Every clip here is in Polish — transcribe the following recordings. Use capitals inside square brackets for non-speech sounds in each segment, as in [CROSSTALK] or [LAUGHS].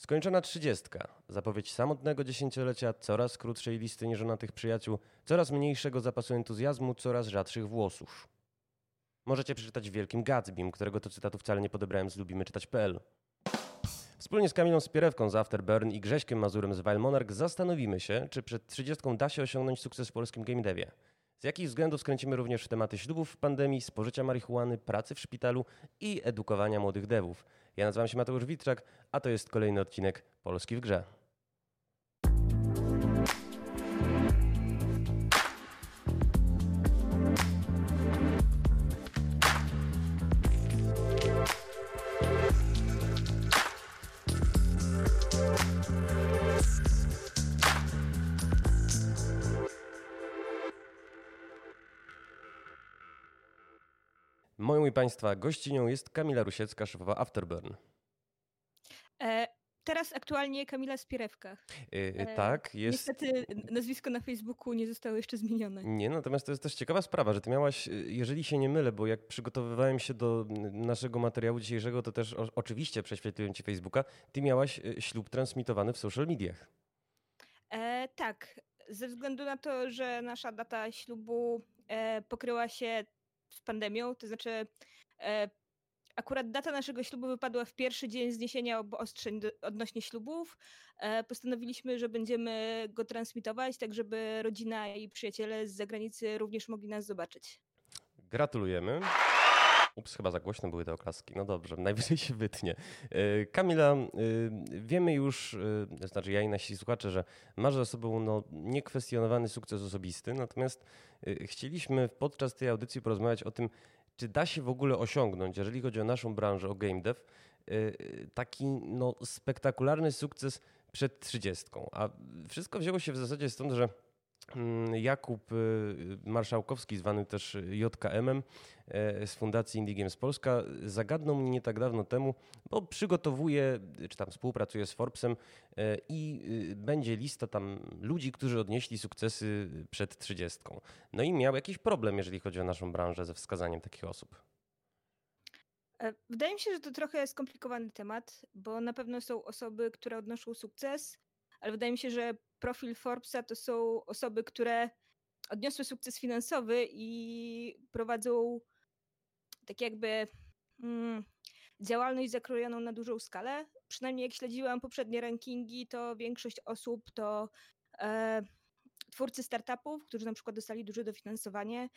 Skończona trzydziestka. Zapowiedź samotnego dziesięciolecia, coraz krótszej listy nieżonatych przyjaciół, coraz mniejszego zapasu entuzjazmu, coraz rzadszych włosów. Możecie przeczytać w Wielkim Gatsbym, którego to cytatu wcale nie podebrałem z lubimyczytać.pl. Wspólnie z Kamilą Spierewką z Afterburn i Grześkiem Mazurem z Wild zastanowimy się, czy przed trzydziestką da się osiągnąć sukces w polskim game devie. Z jakich względów skręcimy również tematy ślubów w pandemii, spożycia marihuany, pracy w szpitalu i edukowania młodych devów. Ja nazywam się Mateusz Witczak, a to jest kolejny odcinek Polski w grze. Moją i Państwa gościnią jest Kamila Rusiecka, szefowa Afterburn. E, teraz aktualnie Kamila Spierewka. E, e, tak, jest. Niestety nazwisko na Facebooku nie zostało jeszcze zmienione. Nie, natomiast to jest też ciekawa sprawa, że ty miałaś, e, jeżeli się nie mylę, bo jak przygotowywałem się do naszego materiału dzisiejszego, to też o, oczywiście prześwietliłem ci Facebooka, ty miałaś e, ślub transmitowany w social mediach. E, tak, ze względu na to, że nasza data ślubu e, pokryła się z pandemią, to znaczy e, akurat data naszego ślubu wypadła w pierwszy dzień zniesienia obostrzeń odnośnie ślubów. E, postanowiliśmy, że będziemy go transmitować, tak żeby rodzina i przyjaciele z zagranicy również mogli nas zobaczyć. Gratulujemy. Ups, chyba za głośno były te oklaski. No dobrze, [LAUGHS] najwyżej się wytnie. E, Kamila, wiemy już, znaczy ja i nasi słuchacze, że masz za sobą no, niekwestionowany sukces osobisty, natomiast chcieliśmy podczas tej audycji porozmawiać o tym, czy da się w ogóle osiągnąć, jeżeli chodzi o naszą branżę, o game dev, taki no, spektakularny sukces przed trzydziestką. A wszystko wzięło się w zasadzie stąd, że Jakub y, Marszałkowski, zwany też JKM-em e, z Fundacji Indie Games Polska, zagadnął mnie nie tak dawno temu, bo przygotowuje, czy tam współpracuje z Forbesem e, i y, będzie lista tam ludzi, którzy odnieśli sukcesy przed trzydziestką. No i miał jakiś problem, jeżeli chodzi o naszą branżę ze wskazaniem takich osób. E, wydaje mi się, że to trochę skomplikowany temat, bo na pewno są osoby, które odnoszą sukces, ale wydaje mi się, że profil Forbesa to są osoby, które odniosły sukces finansowy i prowadzą tak jakby mm, działalność zakrojoną na dużą skalę. Przynajmniej jak śledziłam poprzednie rankingi, to większość osób to e, twórcy startupów, którzy na przykład dostali duże dofinansowanie,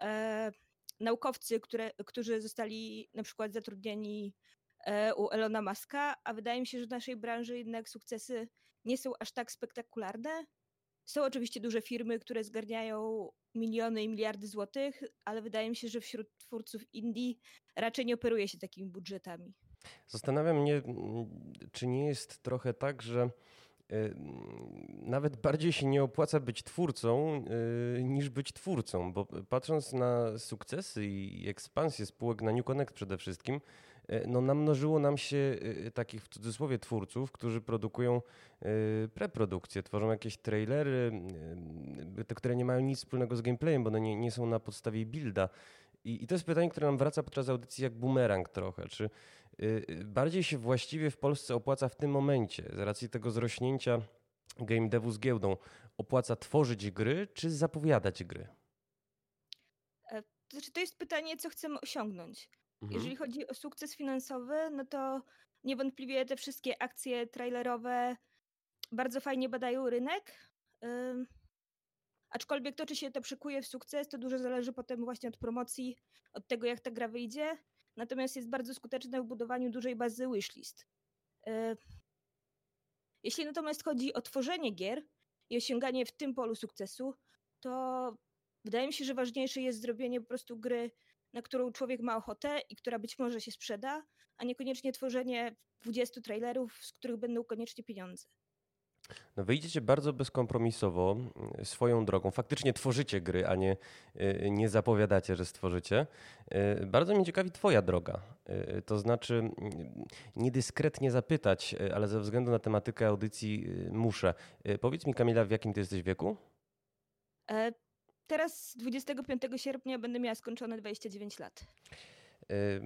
e, naukowcy, które, którzy zostali na przykład zatrudnieni E, u Elona Muska, a wydaje mi się, że w naszej branży jednak sukcesy nie są aż tak spektakularne. Są oczywiście duże firmy, które zgarniają miliony i miliardy złotych, ale wydaje mi się, że wśród twórców indie raczej nie operuje się takimi budżetami. Zastanawiam mnie, czy nie jest trochę tak, że e, nawet bardziej się nie opłaca być twórcą e, niż być twórcą, bo patrząc na sukcesy i ekspansję spółek na New Connect przede wszystkim, no namnożyło nam się e, takich w cudzysłowie twórców, którzy produkują e, preprodukcje, tworzą jakieś trailery, te, które nie mają nic wspólnego z gameplayem, bo one nie, nie są na podstawie builda. I, I, to jest pytanie, które nam wraca podczas audycji jak bumerang trochę. Czy bardziej się właściwie w Polsce opłaca w tym momencie, z racji tego zrośnięcia game devu z giełdą, opłaca tworzyć gry, czy zapowiadać gry? To znaczy, to jest pytanie, co chcemy osiągnąć. Mhm. Jeżeli chodzi o sukces finansowy, no to niewątpliwie te wszystkie akcje trailerowe bardzo fajnie badają rynek. aczkolwiek to, czy się to przekuje w sukces, to dużo zależy potem właśnie od promocji, od tego, jak ta gra wyjdzie. Natomiast jest bardzo skuteczne w budowaniu dużej bazy wishlist. jeśli natomiast chodzi o tworzenie gier i osiąganie w tym polu sukcesu, to wydaje mi się, że ważniejsze jest zrobienie po prostu gry na którą człowiek ma ochotę i która być może się sprzeda, a niekoniecznie tworzenie 20 trailerów, z których będą koniecznie pieniądze. No wyjdziecie bardzo bezkompromisowo mm, swoją drogą. Faktycznie tworzycie gry, a nie, y, nie zapowiadacie, że stworzycie. Y, bardzo mnie ciekawi Twoja droga. Y, to znaczy, mm, niedyskretnie zapytać, ale ze względu na tematykę audycji muszę. Powiedz mi, Kamila, w jakim Ty jesteś wieku? Teraz 25 sierpnia będę miała skończone 29 lat.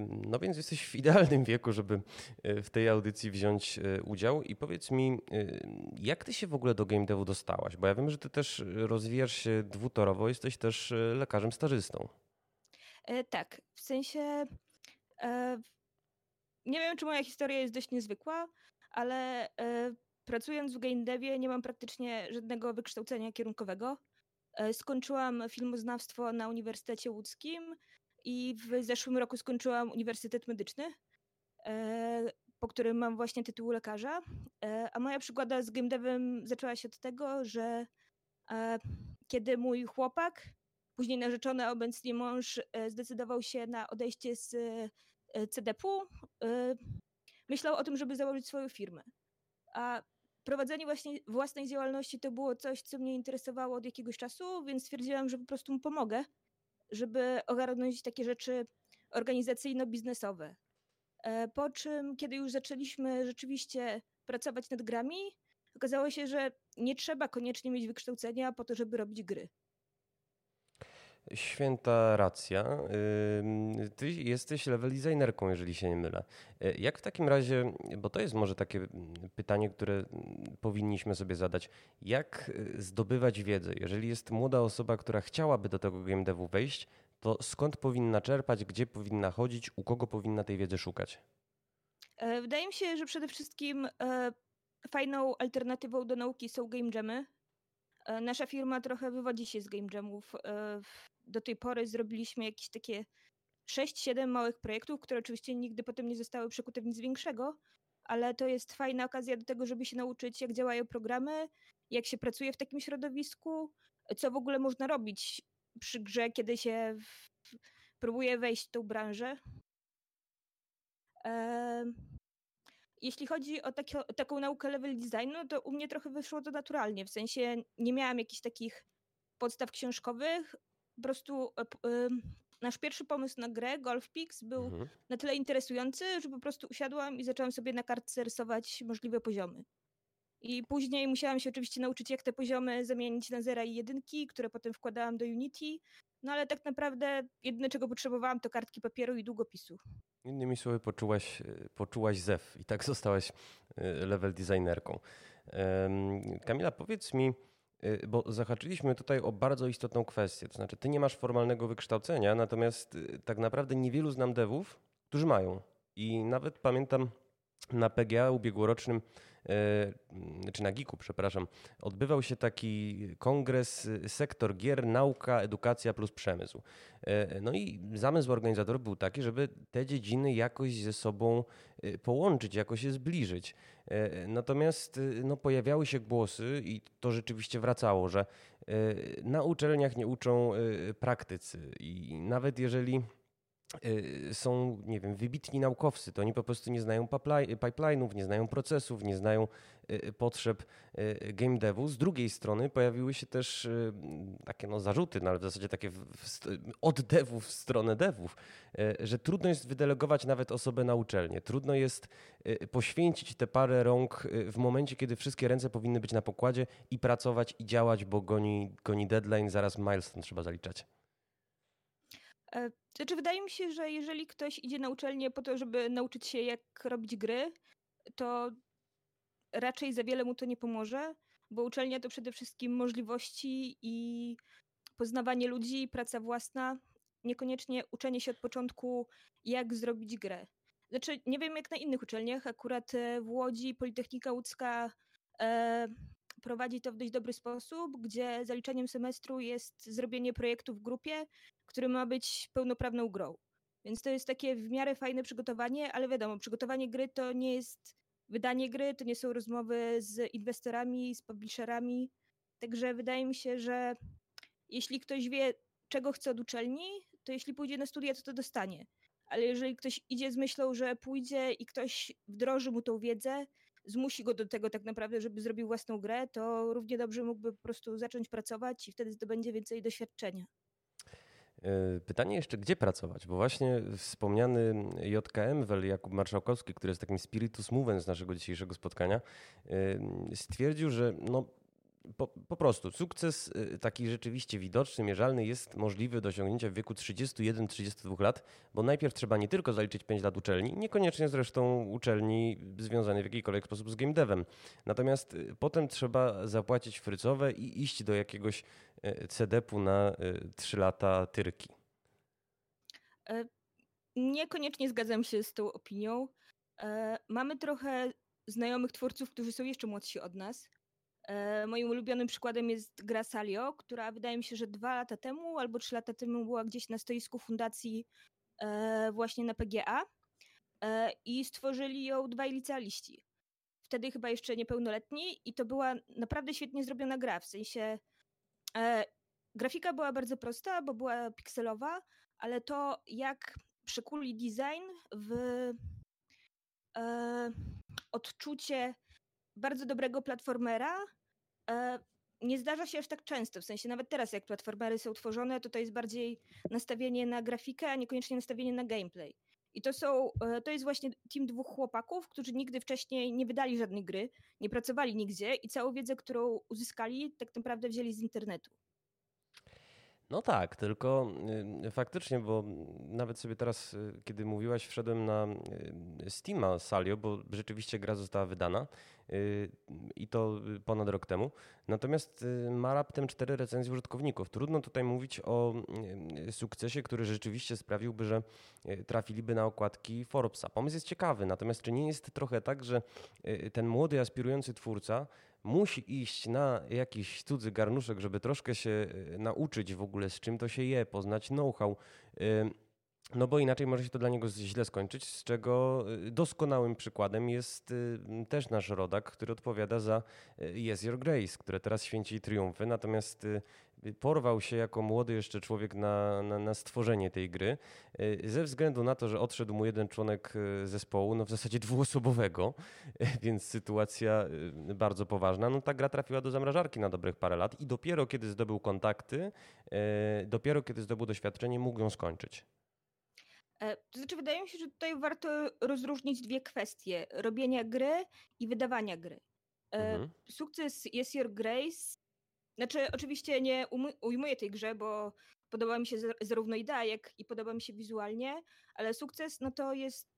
No więc jesteś w idealnym wieku, żeby e, w tej audycji wziąć e, udział. I powiedz mi, e, jak ty się w ogóle do game devu dostałaś? Bo ja wiem, że ty też rozwijasz się dwutorowo, jesteś też lekarzem stażystą. Tak, w sensie nie wiem, czy moja historia jest dość niezwykła, ale pracując w game devie nie mam praktycznie żadnego wykształcenia kierunkowego. Skończyłam filmoznawstwo na Uniwersytecie Łódzkim i w zeszłym roku skończyłam Uniwersytet Medyczny, e, po którym mam właśnie tytuł lekarza. E, a moja przygoda z game zaczęła się od tego, że e, kiedy mój chłopak, później narzeczony, obecnie mąż, zdecydował się na odejście z CDP-u, myślał o tym, żeby założyć swoją firmę. A prowadzenie właśnie własnej działalności to było coś, co mnie interesowało od jakiegoś czasu, więc stwierdziłam, że po prostu mu pomogę żeby ogarnąć takie rzeczy organizacyjno-biznesowe. E, po czym, kiedy już zaczęliśmy rzeczywiście pracować nad grami, okazało się, że nie trzeba koniecznie mieć wykształcenia po to, żeby robić gry. Święta racja. Ty jesteś level designerką, jeżeli się nie mylę. E, jak w takim razie, bo to jest może takie pytanie, które powinniśmy sobie zadać, jak e, zdobywać wiedzę? Jeżeli jest młoda osoba, która chciałaby do tego game devu wejść, to skąd powinna czerpać, gdzie powinna chodzić, u kogo powinna tej wiedzy szukać? E, wydaje mi się, że przede wszystkim fajną alternatywą do nauki są game jamy. Nasza firma trochę wywodzi się z game jamów do tej pory zrobiliśmy jakieś takie 6-7 małych projektów, które oczywiście nigdy potem nie zostały przekute w nic większego, ale to jest fajna okazja do tego, żeby się nauczyć, jak działają programy, jak się pracuje w takim środowisku, co w ogóle można robić przy grze, kiedy się w... próbuje wejść w tą branżę. Jeśli chodzi o, taki, o taką naukę level designu, to u mnie trochę wyszło to naturalnie, w sensie nie miałam jakichś takich podstaw książkowych, po prostu e, nasz pierwszy pomysł na grę, Golf Pix, był mhm. na tyle interesujący, że po prostu usiadłam i zaczęłam sobie na kartce rysować możliwe poziomy. I później musiałam się oczywiście nauczyć, jak te poziomy zamienić na zera i jedynki, które potem wkładałam do Unity. No ale tak naprawdę jedyne, czego potrzebowałam, to kartki papieru i długopisu. Innymi słowy, poczułaś, e, poczułaś zew i tak [LAUGHS] zostałaś e, level designerką. Kamila, powiedz mi, bo zahaczyliśmy tutaj o bardzo istotną kwestię. To znaczy, ty nie masz formalnego wykształcenia, natomiast y, tak naprawdę niewielu znam devów, którzy mają. I nawet pamiętam na PGA ubiegłorocznym, y, czy na GIK-u, przepraszam, odbywał się taki kongres sektor gier, nauka, edukacja plus przemysł. No i zamysł organizatorów był taki, żeby te dziedziny jakoś ze sobą połączyć, jakoś je zbliżyć. E, natomiast y, no, pojawiały się głosy i to rzeczywiście wracało, że na uczelniach nie uczą praktycy i nawet jeżeli są, nie wiem, wybitni naukowcy, to oni po prostu nie znają pipeline'ów, nie znają procesów, nie znają potrzeb game devu. Z drugiej strony pojawiły się też takie no, zarzuty, no, ale w zasadzie takie od devów w stronę devów, że trudno jest wydelegować nawet osobę na uczelnię. Trudno jest poświęcić te parę rąk w momencie, kiedy wszystkie ręce powinny być na pokładzie i pracować i działać, bo goni, goni deadline, zaraz milestone trzeba zaliczać. E, znaczy, wydaje mi się, że jeżeli ktoś idzie na uczelnię po to, żeby nauczyć się, jak robić gry, to raczej za wiele mu to nie pomoże, bo uczelnia to przede wszystkim możliwości i poznawanie ludzi, praca własna, niekoniecznie uczenie się od początku, jak zrobić grę. Znaczy, nie wiem jak na innych uczelniach, akurat e, w Łodzi Politechnika Łódzka e, prowadzi to w dość dobry sposób, gdzie zaliczeniem semestru jest zrobienie projektu w grupie, który ma być pełnoprawną grą. Więc to jest takie w miarę fajne przygotowanie, ale wiadomo, przygotowanie gry to nie jest wydanie gry, to nie są rozmowy z inwestorami, z publisherami. Także wydaje mi się, że jeśli ktoś wie, czego chce od uczelni, to jeśli pójdzie na studia, to to dostanie. Ale jeżeli ktoś idzie z myślą, że pójdzie i ktoś wdroży mu tą wiedzę, zmusi go do tego tak naprawdę, żeby zrobił własną grę, to równie dobrze mógłby po prostu zacząć pracować i wtedy zdobędzie więcej doświadczenia. E, pytanie jeszcze, gdzie pracować? Bo właśnie wspomniany JKM, Jakub Marszałkowski, który jest takim spiritus movens naszego dzisiejszego spotkania, e, stwierdził, że no, po, po, prostu sukces y, taki rzeczywiście widoczny, mierzalny jest możliwy do osiągnięcia w wieku 31-32 lat, bo najpierw trzeba nie tylko zaliczyć 5 lat uczelni, niekoniecznie zresztą uczelni związanej w jakikolwiek sposób z game devem. Natomiast y, potem trzeba zapłacić frycowe i iść do jakiegoś y, CDP-u na 3 lata tyrki. E, niekoniecznie zgadzam się z tą opinią. E, mamy trochę znajomych twórców, którzy są jeszcze młodsi od nas. E, moim ulubionym przykładem jest gra Salio, która wydaje mi się, że dwa lata temu albo trzy lata temu była gdzieś na stoisku fundacji e, właśnie na PGA i stworzyli ją dwaj licealiści. Wtedy chyba jeszcze niepełnoletni i to była naprawdę świetnie zrobiona gra, w sensie grafika była bardzo prosta, bo była pikselowa, ale to jak przekuli design w e, odczucie bardzo dobrego platformera e, nie zdarza się aż tak często. W sensie nawet teraz, jak platformery są tworzone, to to jest bardziej nastawienie na grafikę, a niekoniecznie nastawienie na gameplay. I to są, e, to jest właśnie team dwóch chłopaków, którzy nigdy wcześniej nie wydali żadnej gry, nie pracowali nigdzie i całą wiedzę, którą uzyskali, tak naprawdę wzięli z internetu. No tak, tylko y, faktycznie, bo nawet sobie teraz, y, kiedy mówiłaś, wszedłem na y, Steama Salio, bo rzeczywiście gra została wydana i to ponad rok temu. Natomiast ma raptem cztery recenzje użytkowników. Trudno tutaj mówić o sukcesie, który rzeczywiście sprawiłby, że trafiliby na okładki Forbesa. Pomysł jest ciekawy, natomiast czy nie jest trochę tak, że ten młody, aspirujący twórca musi iść na jakiś cudzy garnuszek, żeby troszkę się e, nauczyć w ogóle z czym to się je, poznać know-how. No bo inaczej może się to dla niego źle skończyć, z czego e, doskonałym przykładem jest też nasz rodak, który odpowiada za e, Yes Your Grace, które teraz święci triumfy, natomiast porwał się jako młody jeszcze człowiek na, na, na, stworzenie tej gry, e, ze względu na to, że odszedł mu jeden członek e, zespołu, no w zasadzie dwuosobowego, e, więc sytuacja bardzo poważna. No ta gra trafiła do zamrażarki na dobrych parę lat i dopiero kiedy zdobył kontakty, dopiero kiedy zdobył doświadczenie, mógł ją skończyć. To znaczy, wydaje mi się, że tutaj warto rozróżnić dwie kwestie: robienia gry i wydawania gry. Mhm. Sukces Yes Your Grace znaczy, oczywiście nie ujmuję tej grze, bo podoba mi się zarówno idea, jak i podoba mi się wizualnie, ale sukces no to jest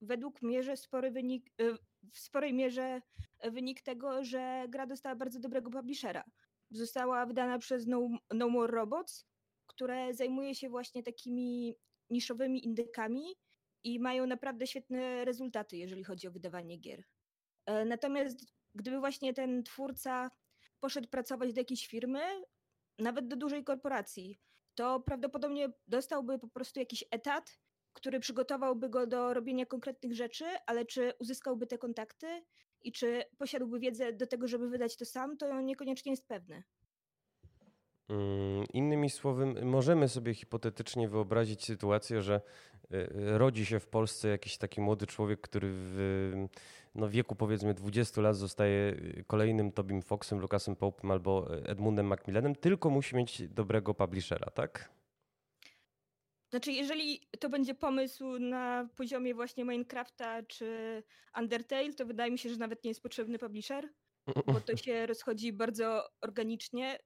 według mnie spory wynik, y, w sporej mierze wynik tego, że gra dostała bardzo dobrego publishera. Została wydana przez No, no More Robots, które zajmuje się właśnie takimi niszowymi indykami i mają naprawdę świetne rezultaty, jeżeli chodzi o wydawanie gier. E, natomiast gdyby właśnie ten twórca poszedł pracować do jakiejś firmy, nawet do dużej korporacji, to prawdopodobnie dostałby po prostu jakiś etat, który przygotowałby go do robienia konkretnych rzeczy, ale czy uzyskałby te kontakty i czy posiadłby wiedzę do tego, żeby wydać to sam, to niekoniecznie jest pewne. Mm, innymi słowy, możemy sobie hipotetycznie wyobrazić sytuację, że y, rodzi się w Polsce jakiś taki młody człowiek, który w no, wieku powiedzmy 20 lat zostaje y, kolejnym Tobim Foxem, Lucasem Pope'em albo Edmundem Macmillanem, tylko musi mieć dobrego publishera, tak? Znaczy, jeżeli to będzie pomysł na poziomie właśnie Minecrafta czy Undertale, to wydaje mi się, że nawet nie jest potrzebny publisher, bo to [LAUGHS] się rozchodzi bardzo organicznie.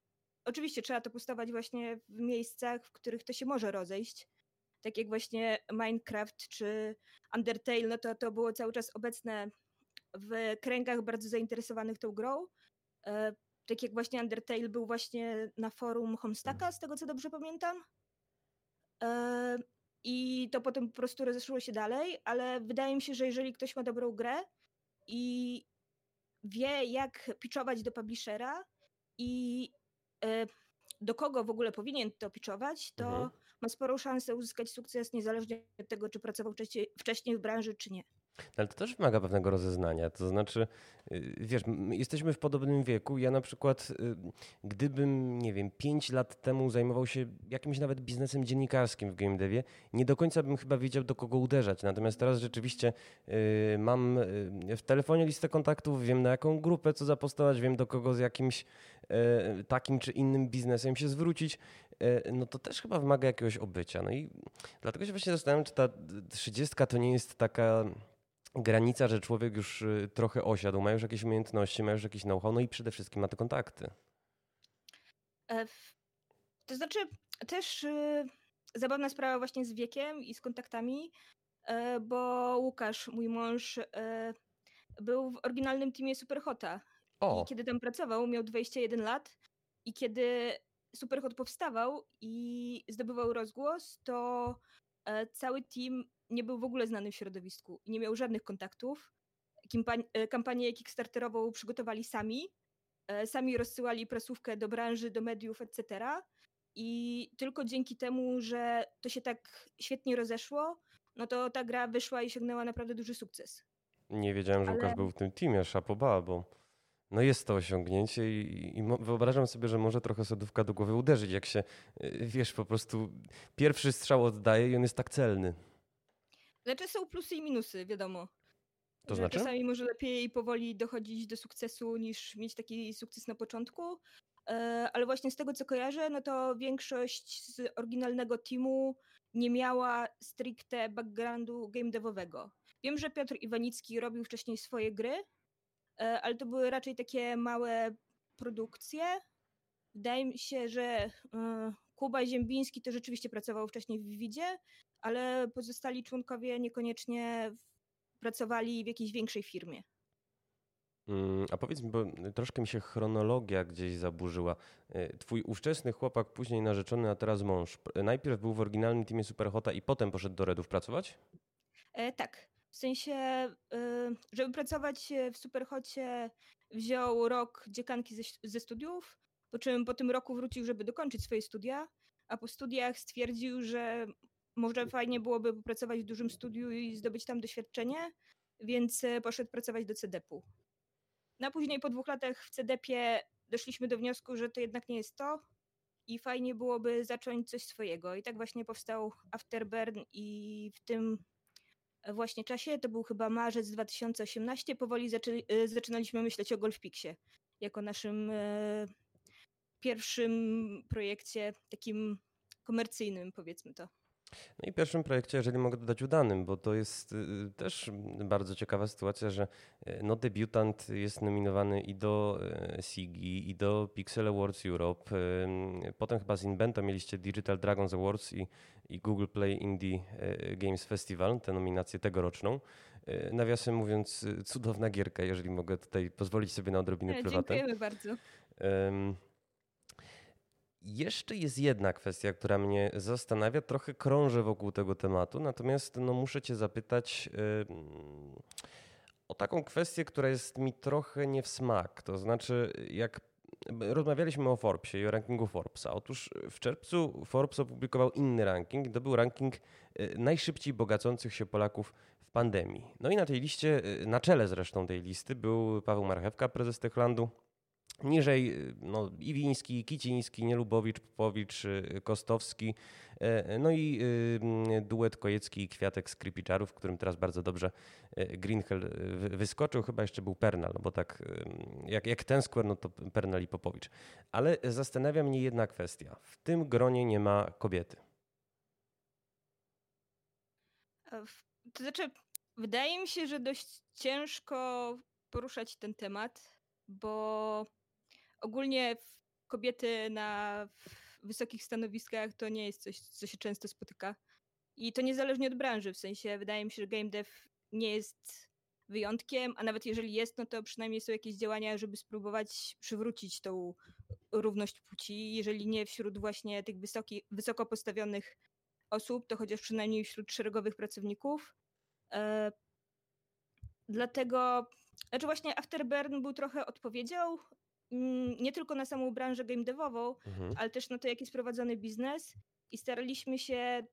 Oczywiście trzeba to postawać właśnie w miejscach, w których to się może rozejść. Tak jak właśnie Minecraft czy Undertale, no to to było cały czas obecne w kręgach bardzo zainteresowanych tą grą. E, tak jak właśnie Undertale był właśnie na forum Homestacka, z tego co dobrze pamiętam. E, I to potem po prostu rozeszło się dalej, ale wydaje mi się, że jeżeli ktoś ma dobrą grę i wie, jak pitchować do publishera i e, do kogo w ogóle powinien to pitchować, to mhm. ma sporą szansę uzyskać sukces, niezależnie od tego, czy pracował wcześniej w branży, czy nie. Ale to też wymaga pewnego rozeznania. To znaczy, y, wiesz, jesteśmy w podobnym wieku. Ja na przykład, y, gdybym, nie wiem, pięć lat temu zajmował się jakimś nawet biznesem dziennikarskim w game devie, nie do końca bym chyba wiedział, do kogo uderzać. Natomiast teraz rzeczywiście y, mam w telefonie listę kontaktów, wiem na jaką grupę co zapostować, wiem do kogo z jakimś takim czy innym biznesem się zwrócić. No to też chyba wymaga jakiegoś obycia. No i dlatego się właśnie zastanawiam, czy ta trzydziestka to nie jest taka granica, że człowiek już y, trochę osiadł, ma już jakieś umiejętności, ma już jakieś know-how, no i przede wszystkim ma te kontakty. E, to znaczy też y, zabawna sprawa właśnie z wiekiem i z kontaktami, e, bo Łukasz, mój mąż, e, był w oryginalnym teamie Superhota. O. I kiedy tam pracował, miał 21 lat i kiedy Superhot powstawał i zdobywał rozgłos, to cały team nie był w ogóle znany w środowisku i nie miał żadnych kontaktów. E, kampanię Kickstarterową przygotowali sami. E, sami rozsyłali prasówkę do branży, do mediów, etc. I tylko dzięki temu, że to się tak świetnie rozeszło, no to ta gra wyszła i osiągnęła naprawdę duży sukces. Nie wiedziałem, że Ale... Łukasz był w tym teamie, szapoba, bo no jest to osiągnięcie i, i, wyobrażam sobie, że może trochę sodówka do głowy uderzyć, jak się, e, wiesz, po prostu pierwszy strzał oddaje i on jest tak celny. Znaczy są plusy i minusy, wiadomo. To znaczy? Czasami może lepiej powoli dochodzić do sukcesu niż mieć taki sukces na początku. E, ale właśnie z tego co kojarzę, no to większość z oryginalnego teamu nie miała stricte backgroundu game devowego. Wiem, że Piotr Iwanicki robił wcześniej swoje gry, e, ale to były raczej takie małe produkcje. Wydaje mi się, że e, Kuba Ziembiński to rzeczywiście pracował wcześniej w Widzie, ale pozostali członkowie niekoniecznie pracowali w jakiejś większej firmie. Mm, a powiedz mi, bo troszkę mi się chronologia gdzieś zaburzyła. E, twój ówczesny chłopak, później narzeczony, a teraz mąż. Najpierw był w oryginalnym teamie Superhota i potem poszedł do Redów pracować? E, tak. W sensie, e, żeby pracować w Superhocie, wziął rok dziekanki ze, ze studiów, po czym po tym roku wrócił, żeby dokończyć swoje studia, a po studiach stwierdził, że może fajnie byłoby popracować w dużym studiu i zdobyć tam doświadczenie, więc e, poszedł pracować do CDP-u. No a później po dwóch latach w CDP-ie doszliśmy do wniosku, że to jednak nie jest to i fajnie byłoby zacząć coś swojego. I tak właśnie powstał Afterburn i w tym właśnie czasie, to był chyba marzec 2018, powoli zaczę e, zaczynaliśmy myśleć o Golfpixie jako naszym e, pierwszym projekcie takim komercyjnym, powiedzmy to. No i pierwszym projekcie, jeżeli mogę dodać udanym, bo to jest y, też bardzo ciekawa sytuacja, że y, no, debiutant jest nominowany i do y, SIGI, i do Pixel Awards Europe. Potem chyba z Invento mieliście Digital Dragons Awards i, i Google Play Indie Games Festival, tę nominację tegoroczną. Nawiasem mówiąc, cudowna gierka, jeżeli mogę tutaj pozwolić sobie na odrobinę prywatę. Dziękujemy bardzo. Jeszcze jest jedna kwestia, która mnie zastanawia, trochę krążę wokół tego tematu, natomiast no, muszę Cię zapytać o taką kwestię, która jest mi trochę nie w smak. To znaczy, jak rozmawialiśmy o Forbesie i o rankingu Forbesa. Otóż w czerwcu Forbes opublikował inny ranking. To był ranking y, najszybciej bogacących się Polaków w pandemii. No i na tej liście, y, na czele zresztą tej listy, był Paweł Marchewka, prezes Techlandu Niżej no, Iwiński, Kiciński, Nielubowicz, Popowicz, y, Kostowski, e, no i y, duet Kojecki i Kwiatek z Kripiczarów, w którym teraz bardzo dobrze e, Greenhell wyskoczył. Chyba jeszcze był Pernal, bo tak jak, jak ten skład, no to Pernal i Popowicz. Ale zastanawia mnie jedna kwestia. W tym gronie nie ma kobiety. To znaczy, wydaje mi się, że dość ciężko poruszać ten temat, bo ogólnie kobiety na wysokich stanowiskach to nie jest coś, co się często spotyka. I to niezależnie od branży, w sensie wydaje mi się, że game dev nie jest wyjątkiem, a nawet jeżeli jest, no to przynajmniej są jakieś działania, żeby spróbować przywrócić tą równość płci. Jeżeli nie wśród właśnie tych wysoki, wysoko postawionych osób, to chociaż przynajmniej wśród szeregowych pracowników. E, dlatego, znaczy właśnie Afterburn był trochę odpowiedzią nie tylko na samą branżę game devową, mhm. ale też na to, jak jest prowadzony biznes i staraliśmy się,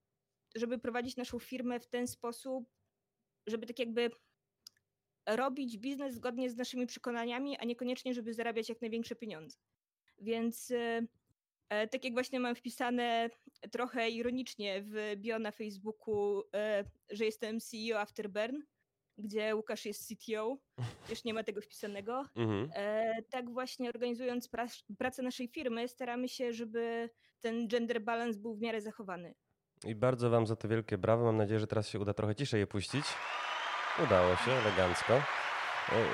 żeby prowadzić naszą firmę w ten sposób, żeby tak jakby robić biznes zgodnie z naszymi przekonaniami, a niekoniecznie, żeby zarabiać jak największe pieniądze. Więc e, e, tak jak właśnie mam wpisane trochę ironicznie w bio na Facebooku, e, że jestem CEO Afterburn, gdzie Łukasz jest CTO, już nie ma tego wpisanego. Mhm. E, tak właśnie organizując pra- pracę naszej firmy, staramy się, żeby ten gender balance był w miarę zachowany. I bardzo Wam za to wielkie brawo. Mam nadzieję, że teraz się uda trochę ciszej je puścić. Udało się, elegancko. E,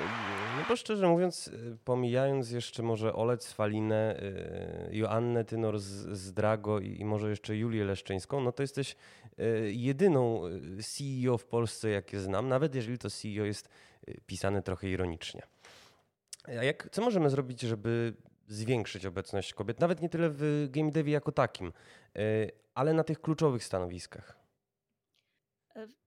no bo szczerze mówiąc, e, pomijając jeszcze może Olec Falinę, e, Joannę Tynor z, z Drago i, i, może jeszcze Julię Leszczyńską, no to jesteś jedyną CEO w Polsce, jakie znam, nawet jeżeli to CEO jest pisane trochę ironicznie. A jak, co możemy zrobić, żeby zwiększyć obecność kobiet, nawet nie tyle w game devie jako takim, ale na tych kluczowych stanowiskach?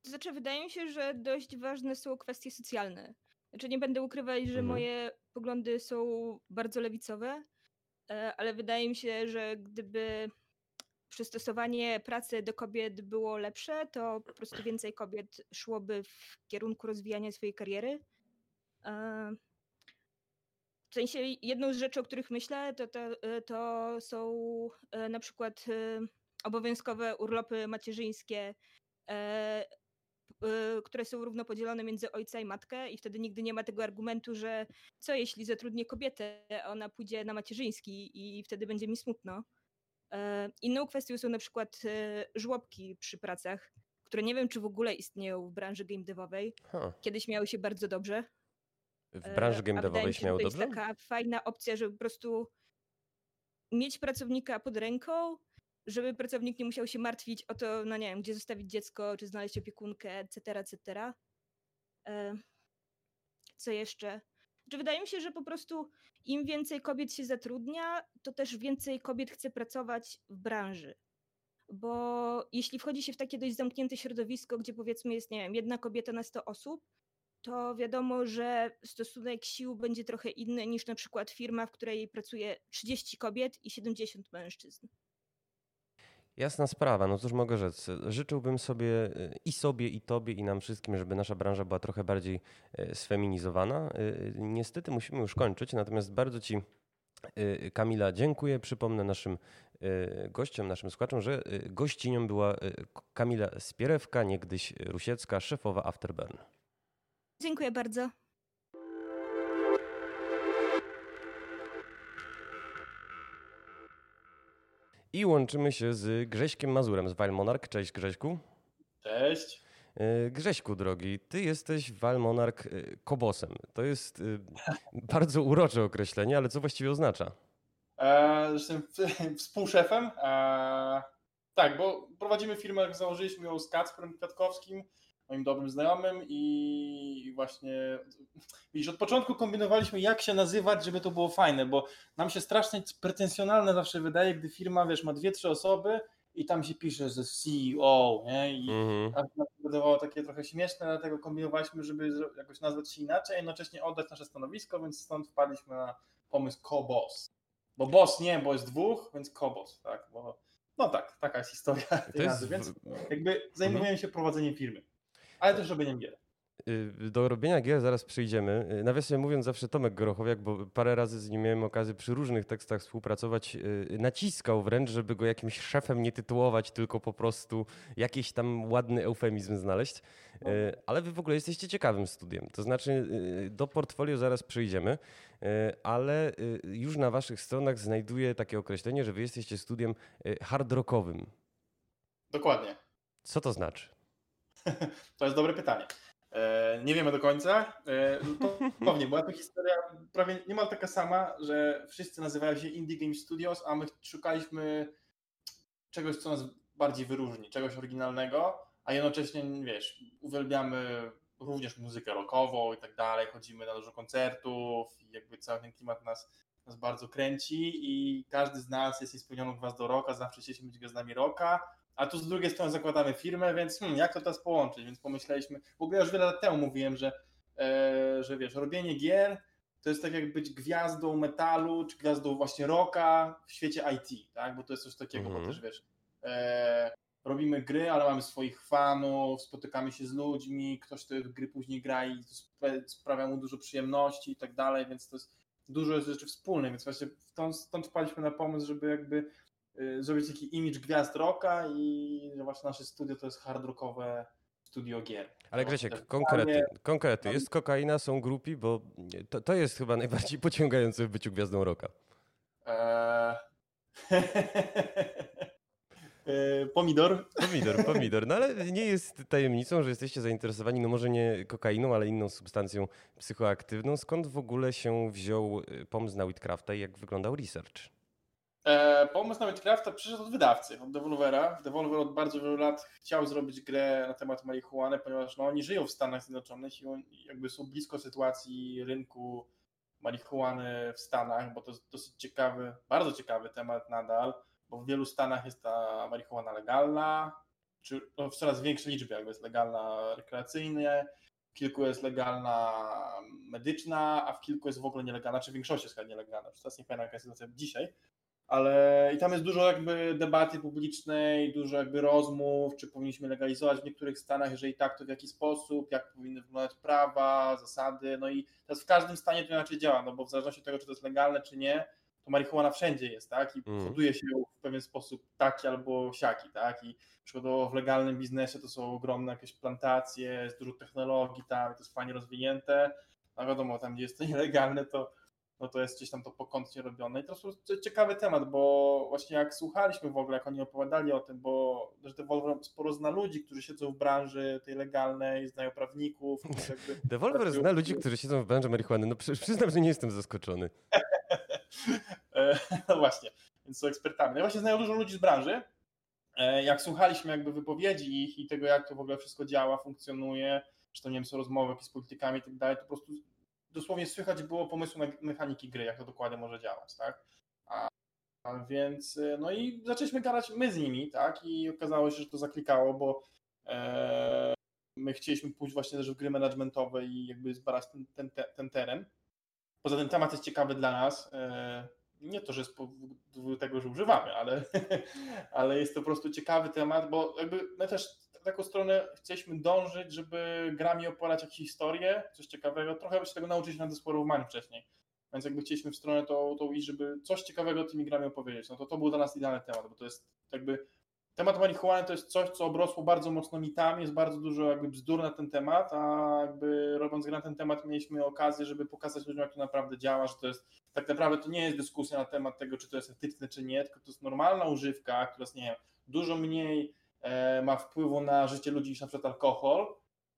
Znaczy, wydaje mi się, że dość ważne są kwestie socjalne. Znaczy, nie będę ukrywać, że mhm. moje poglądy są bardzo lewicowe, e, ale wydaje mi się, że gdyby przystosowanie pracy do kobiet było lepsze, to po prostu więcej kobiet szłoby w kierunku rozwijania swojej kariery. E, w sensie jedną z rzeczy, o których myślę, to, to, e, to są na przykład obowiązkowe urlopy macierzyńskie które są równo podzielone między ojca i matkę i wtedy nigdy nie ma tego argumentu, że co jeśli zatrudnię kobietę, ona pójdzie na macierzyński i wtedy będzie mi smutno. E, inną kwestią są na przykład e, żłobki przy pracach, które nie wiem, czy w ogóle istnieją w branży game devowej. Huh. Kiedyś miały się bardzo dobrze. W branży e, game devowej się miały dobrze? To jest taka fajna opcja, żeby po prostu mieć pracownika pod ręką, żeby pracownik nie musiał się martwić o to, no nie wiem, gdzie zostawić dziecko, czy znaleźć opiekunkę, etc., etc. E, co jeszcze? Czy wydaje mi się, że po prostu im więcej kobiet się zatrudnia, to też więcej kobiet chce pracować w branży. Bo jeśli wchodzi się w takie dość zamknięte środowisko, gdzie powiedzmy jest, nie wiem, jedna kobieta na 100 osób, to wiadomo, że stosunek sił będzie trochę inny niż na przykład firma, w której pracuje 30 kobiet i 70 mężczyzn. Jasna sprawa, no cóż mogę rzec. Życzyłbym sobie y, i sobie, i tobie, i nam wszystkim, żeby nasza branża była trochę bardziej y, sfeminizowana. Y, niestety musimy już kończyć, natomiast bardzo ci Kamila, dziękuję. Przypomnę naszym gościom, naszym słuchaczom, że gościnią była Kamila Spierewka, niegdyś Rusiecka, szefowa Afterburn. Dziękuję bardzo. I łączymy się z Grześkiem Mazurem z Wild Monarch. Cześć Grześku. Cześć. E, Grześku drogi, ty jesteś Wild Monarch e, kobosem. To jest e, [LAUGHS] bardzo urocze określenie, ale co właściwie oznacza? E, jestem [LAUGHS] współszefem. E, tak, bo prowadzimy firmę, jak założyliśmy ją z Kacprem Kwiatkowskim, moim dobrym znajomym i właśnie widzisz, od początku kombinowaliśmy jak się nazywać, żeby to było fajne, bo nam się strasznie pretensjonalne zawsze wydaje, gdy firma, wiesz, ma dwie, trzy osoby i tam się pisze, że CEO, nie? I -hmm. to wydawało takie trochę śmieszne, dlatego kombinowaliśmy, żeby jakoś nazwać się inaczej, a jednocześnie oddać nasze stanowisko, więc stąd wpadliśmy na pomysł co-boss. Bo boss nie, bo jest dwóch, więc co-boss, tak? Bo, no tak, taka jest historia tej nazwy, więc jakby zajmujemy się prowadzeniem firmy. Ale też robieniem gier. Y, do robienia gier zaraz przyjdziemy. Y, nawiasem mówiąc, zawsze Tomek Gorochowiak, bo parę razy z nim miałem okazję przy różnych tekstach współpracować, y, naciskał wręcz, żeby go jakimś szefem nie tytułować, tylko po prostu jakiś tam ładny eufemizm znaleźć. Ale wy w ogóle jesteście ciekawym studiem. To znaczy, do portfolio zaraz przyjdziemy, ale już na waszych stronach znajduję takie określenie, że wy jesteście studiem hard rockowym. Dokładnie. Co to znaczy? To jest dobre pytanie. E, nie wiemy do końca. E, pewnie była to historia prawie niemal taka sama, że wszyscy nazywają się Indie Game Studios, a my szukaliśmy czegoś, co nas bardziej wyróżni, czegoś oryginalnego, a jednocześnie, wiesz, uwielbiamy również muzykę rockową i tak dalej, chodzimy na dużo koncertów i jakby cały ten klimat nas, nas bardzo kręci i każdy z nas jest spełnioną gwiazdą rocka, zawsze chcieliśmy być gwiazdami rocka, a tu z drugiej strony zakładamy firmę, więc hmm, jak to teraz połączyć? Więc pomyśleliśmy, w ogóle już wiele lat temu mówiłem, że, e, że wiesz, robienie gier to jest tak jak być gwiazdą metalu, czy gwiazdą właśnie rocka w świecie IT, tak? Bo to jest coś takiego, mm -hmm. bo mhm. też wiesz, e, robimy gry, ale mamy swoich fanów, spotykamy się z ludźmi, ktoś te gry później gra i sprawia mu dużo przyjemności i tak dalej, więc to jest dużo rzeczy wspólnych, więc właśnie stąd, stąd wpadliśmy na pomysł, żeby jakby zrobić taki image gwiazd rocka i że właśnie nasze studio to jest hard rockowe studio gier. Ale Grzesiek, konkrety, konkrety. Jest kokaina, są grupi, bo to, to jest chyba najbardziej [LAUGHS] pociągające w byciu gwiazdą rocka. Eee... [LAUGHS] E, pomidor. Pomidor, [LAUGHS] pomidor. No ale nie jest tajemnicą, że jesteście zainteresowani, no może nie kokainą, ale inną substancją psychoaktywną. Skąd w ogóle się wziął y, pomysł na Whitcrafta i jak wyglądał research? E, pomysł na Whitcrafta przyszedł od wydawcy, od Devolvera. Devolver od bardzo wielu lat chciał zrobić grę na temat marihuany, ponieważ no, oni żyją w Stanach Zjednoczonych i on, jakby są blisko sytuacji rynku marihuany w Stanach, bo to jest dosyć ciekawy, bardzo ciekawy temat nadal, bo w wielu Stanach jest ta marihuana legalna, czy no, w coraz większej liczbie jakby jest legalna rekreacyjnie, w kilku jest legalna medyczna, a w kilku jest w ogóle nielegalna, czy w większości jest nielegalna. Teraz nie pamiętam jaka jest sytuacja dzisiaj, ale i tam jest dużo jakby debaty publicznej, dużo jakby rozmów, czy powinniśmy legalizować w niektórych stanach, jeżeli tak, to w jaki sposób, jak powinny wyglądać prawa, zasady, no i teraz w każdym stanie to inaczej działa, no bo w zależności od tego, czy to jest legalne, czy nie, to marihuana wszędzie jest, tak, i mm. hoduje się w pewien sposób taki albo siaki, tak, i przykładowo w legalnym biznesie to są ogromne jakieś plantacje, jest dużo technologii tam, to jest fajnie rozwinięte, no wiadomo, tam gdzie jest to [LAUGHS] nielegalne, to no to jest gdzieś tam to pokątnie robione. I to jest ciekawy temat, bo właśnie jak słuchaliśmy w ogóle, jak oni opowiadali o tym, bo że Devolver sporo zna ludzi, którzy siedzą w branży tej legalnej, znają prawników. Devolver zna ludzi, którzy siedzą w branży marihuany. No przyznam, że nie jestem zaskoczony. [LAUGHS] E, no właśnie, więc są ekspertami. No właśnie znają dużo ludzi z branży. E, jak słuchaliśmy jakby wypowiedzi ich i tego, jak to w ogóle wszystko działa, funkcjonuje, czy to nie wiem, są rozmowy z politykami i tak dalej, to po prostu dosłownie słychać było pomysłu na mechaniki gry, jak to dokładnie może działać, tak? A, a więc, y, no i zaczęliśmy gadać my z nimi, tak? I okazało się, że to zaklikało, bo e, my chcieliśmy pójść właśnie też w gry managementowe i jakby zbadać ten, ten, ten teren. Poza tym temat jest ciekawy dla nas. E, nie to, że z powodu tego, że używamy, ale, [LAUGHS] ale jest to po prostu ciekawy temat, bo jakby my też taką stronę chcieliśmy dążyć, żeby grami opowiadać jakieś historie, coś ciekawego, trochę się tego nauczyć na War wcześniej. Więc jakby chcieliśmy w stronę tą, tą iść, żeby coś ciekawego tymi grami opowiedzieć. No to to był dla nas idealny temat, bo to jest jakby temat marihuany to jest coś, co obrosło bardzo mocno mitami, jest bardzo dużo jakby bzdur na ten temat, a jakby robiąc grę na ten temat mieliśmy okazję, żeby pokazać ludziom, jak to naprawdę działa, że to jest, tak naprawdę to nie jest dyskusja na temat tego, czy to jest etyczne, czy nie, tylko to jest normalna używka, która jest, nie wiem, dużo mniej ma wpływu na życie ludzi niż na przykład alkohol,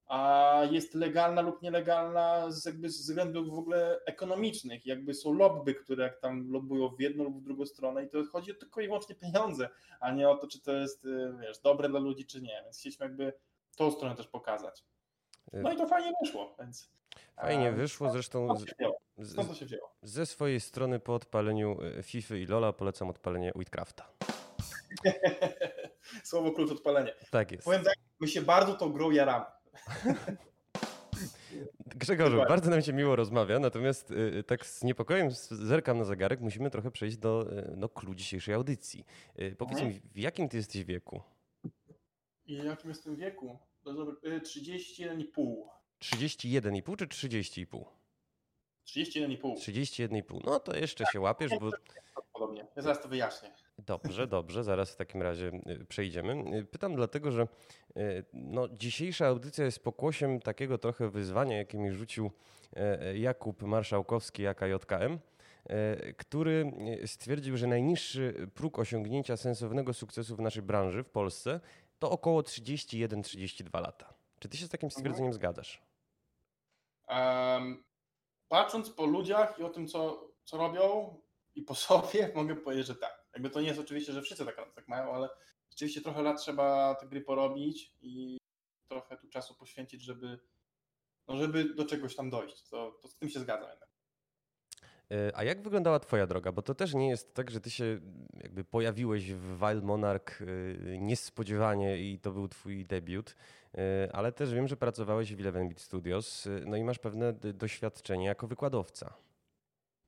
a jest legalna lub nielegalna z, jakby z względów w ogóle ekonomicznych. Jakby są lobby, które jak tam lobbują w jedną lub w drugą stronę i to chodzi tylko i wyłącznie pieniądze, a nie o to, czy to jest e, wiesz, dobre dla ludzi, czy nie. Więc chcieliśmy jakby tą stronę też pokazać. No i to fajnie wyszło, więc... Fajnie wyszło, zresztą z, to się wzięło? ze swojej strony po odpaleniu e, FIFA i Lola polecam odpalenie Whitcrafta. [LAUGHS] [LAUGHS] Słowo klucz odpalenie. Tak jest. Powiem tak, my się bardzo tą grą jaramy. [LAUGHS] Grzegorzu, bardzo nam się miło rozmawia, natomiast y, tak z niepokojem zerkam na zegarek, musimy trochę przejść do y, no, dzisiejszej audycji. Y, powiedz mhm. mi, w jakim ty jesteś wieku? I w jakim jestem wieku? 31,5. 31,5 czy 30,5? 31,5. 31,5. No to jeszcze się łapiesz, bo... Podobnie. Ja zaraz to wyjaśnię. Dobrze, dobrze, zaraz w takim razie y, przejdziemy. Y, pytam dlatego, że y, no, dzisiejsza audycja jest pokłosiem takiego trochę wyzwania, jakie mi rzucił Jakub Marszałkowski, JKM, który stwierdził, że najniższy próg osiągnięcia sensownego sukcesu w naszej branży w Polsce to około 31-32 lata. Czy ty się z takim stwierdzeniem mhm. zgadzasz? Um, patrząc po ludziach i o tym, co, co robią i po sobie, [LAUGHS] mogę powiedzieć, że tak. Jakby to nie jest oczywiście, że wszyscy tak, tak mają, ale rzeczywiście trochę lat trzeba te gry porobić i trochę tu czasu poświęcić, żeby, no żeby do czegoś tam dojść. To, to z tym się zgadzam jednak. E, a jak wyglądała Twoja droga? Bo to też nie jest tak, że Ty się jakby pojawiłeś w Wild Monarch e, niespodziewanie i to był Twój debiut, e, ale też wiem, że pracowałeś w Eleven Beat Studios, no i masz pewne doświadczenie jako wykładowca.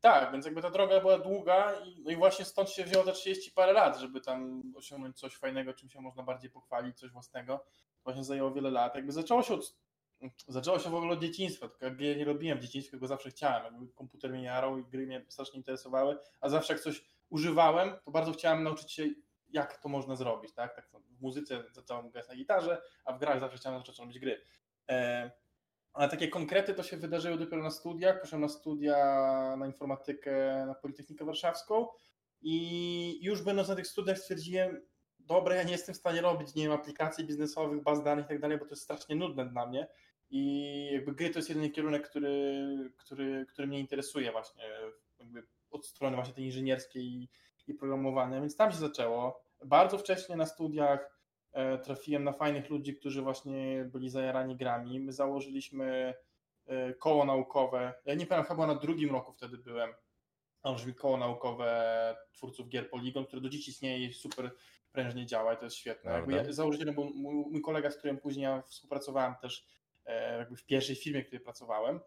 Tak, więc jakby ta droga była długa i, no i właśnie stąd się wzięło te 30 parę lat, żeby tam osiągnąć coś fajnego, czym się można bardziej pochwalić, coś własnego. Właśnie zajęło wiele lat. Jakby zaczęło się od, zaczęło się w ogóle od dzieciństwa, tylko jakby ja nie robiłem w dzieciństwie, go zawsze chciałem. Jakby komputer mnie jarał i gry mnie strasznie interesowały, a zawsze jak coś używałem, to bardzo chciałem nauczyć się jak to można zrobić, tak? tak w muzyce zacząłem grać na gitarze, a w grach zawsze chciałem zacząć robić gry. E, ale takie konkrety to się wydarzyły dopiero na studiach. Poszedłem na studia na informatykę na Politechnikę Warszawską i już będąc na tych studiach stwierdziłem, dobra, ja nie jestem w stanie robić, nie wiem, aplikacji biznesowych, baz danych i tak dalej, bo to jest strasznie nudne dla mnie i jakby gry to jest jedyny kierunek, który, który, który mnie interesuje właśnie od strony właśnie tej inżynierskiej i, i programowania, więc tam się zaczęło. Bardzo wcześnie na studiach trafiłem na fajnych ludzi, którzy właśnie byli zajarani grami. My założyliśmy e, koło naukowe, ja nie pamiętam, chyba na drugim roku wtedy byłem, założyliśmy koło naukowe twórców gier Polygon, które do dziś istnieje i super prężnie działa i to jest świetne. Jakby ja, założycielem był mój, mój kolega, z którym później ja współpracowałem też e, jakby w pierwszej firmie, w której pracowałem.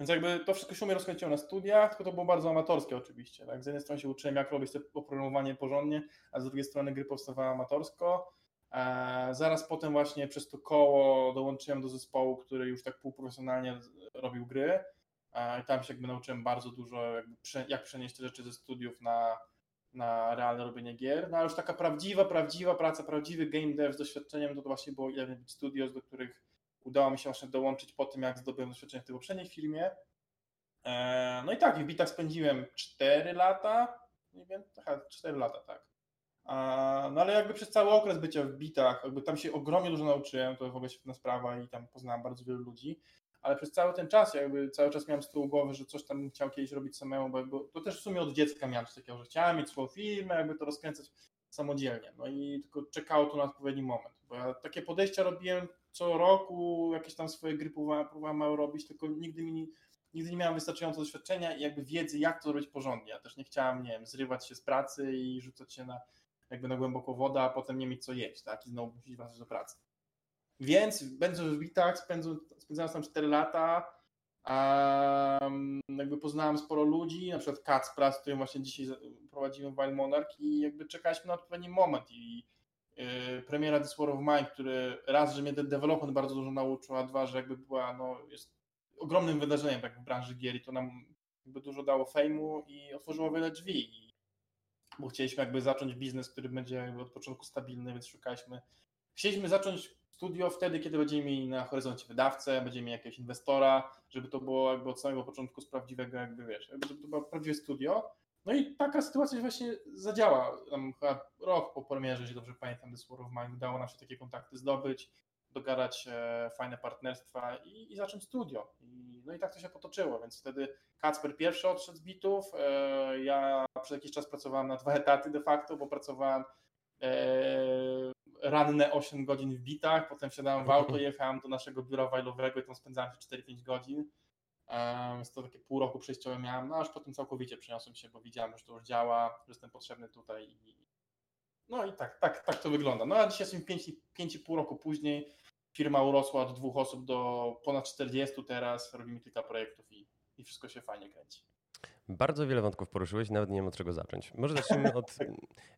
Więc jakby to wszystko się mnie rozkręciło na studiach, tylko to było bardzo amatorskie oczywiście. Tak? Z jednej strony się uczyłem, jak robić to oprogramowanie porządnie, a z drugiej strony gry powstawały amatorsko. E, zaraz potem właśnie przez to koło dołączyłem do zespołu, który już tak półprofesjonalnie robił gry. E, I tam się jakby nauczyłem bardzo dużo, jak przenieść te rzeczy ze studiów na, na realne robienie gier. No ale już taka prawdziwa, prawdziwa praca, prawdziwy game dev z doświadczeniem, to, właśnie było Eleven Studios, do których udało mi się właśnie dołączyć po tym, jak zdobyłem doświadczenie w tej poprzedniej filmie. E, no i tak, w bitach spędziłem 4 lata, nie wiem, 4 lata, tak. No ale jakby przez cały okres bycia w bitach, jakby tam się ogromnie dużo nauczyłem, to w ogóle świetna sprawa i tam poznałem bardzo wielu ludzi, ale przez cały ten czas jakby cały czas miałem z tyłu głowy, że coś tam chciał kiedyś robić samemu, bo jakby, to też w sumie od dziecka miałem coś takiego, że chciałem mieć swoją firmę, jakby to rozkręcać samodzielnie, no i tylko czekało to na odpowiedni moment, bo ja takie podejścia robiłem co roku, jakieś tam swoje gry próbowałem, próbowałem robić, tylko nigdy mi nigdy nie miałem wystarczająco doświadczenia i jakby wiedzy, jak to robić porządnie. Ja też nie chciałem, nie wiem, zrywać się z pracy i rzucać się na jakby na głęboką wodę, a potem nie mieć co jeść, tak? I znowu musieć wracać do pracy. Więc będąc w Bitach, spędzałem tam 4 lata, um, jakby poznałem sporo ludzi, na przykład Kacpra, z którym właśnie dzisiaj prowadzimy Wild Monarch i jakby czekaliśmy na odpowiedni moment i yy, premiera This War of Mine, który raz, że mnie ten development bardzo dużo nauczył, a dwa, że jakby była, no, jest ogromnym wydarzeniem tak w branży gier i to nam jakby dużo dało fejmu i otworzyło wiele drzwi bo chcieliśmy jakby zacząć biznes, który będzie jakby od początku stabilny, więc szukaliśmy. Chcieliśmy zacząć studio wtedy, kiedy będziemy mieli na horyzoncie wydawcę, będziemy mieli jakiegoś inwestora, żeby to było jakby od samego początku z prawdziwego, jakby wiesz, jakby to było prawdziwe studio. No i taka sytuacja właśnie zadziała. Tam chyba rok po premierze, jeśli dobrze pamiętam, The War of Mine udało nam się takie kontakty zdobyć, dogadać e, fajne partnerstwa i, i zacząć studio. I, no i tak to się potoczyło, więc wtedy Kacper pierwszy odszedł z bitów, e, ja przez jakiś czas pracowałem na dwa [LAUGHS] etaty de facto, bo pracowałem e, ranne 8 godzin w bitach, potem wsiadałem w auto i jechałem do naszego biura wajlowego i tam spędzałem się 4-5 godzin. Więc to takie pół roku przejściowe miałem, no aż potem całkowicie przeniosłem się, bo widziałem, że to już działa, że jestem potrzebny tutaj. No i tak, tak, tak to wygląda. No a dzisiaj jestem 5,5 roku później, firma urosła od dwóch osób do ponad 40 teraz, robimy kilka projektów i, i wszystko się fajnie kręci. Bardzo wiele wątków poruszyłeś, nawet nie wiem od czego zacząć. Może zacznijmy [LAUGHS] od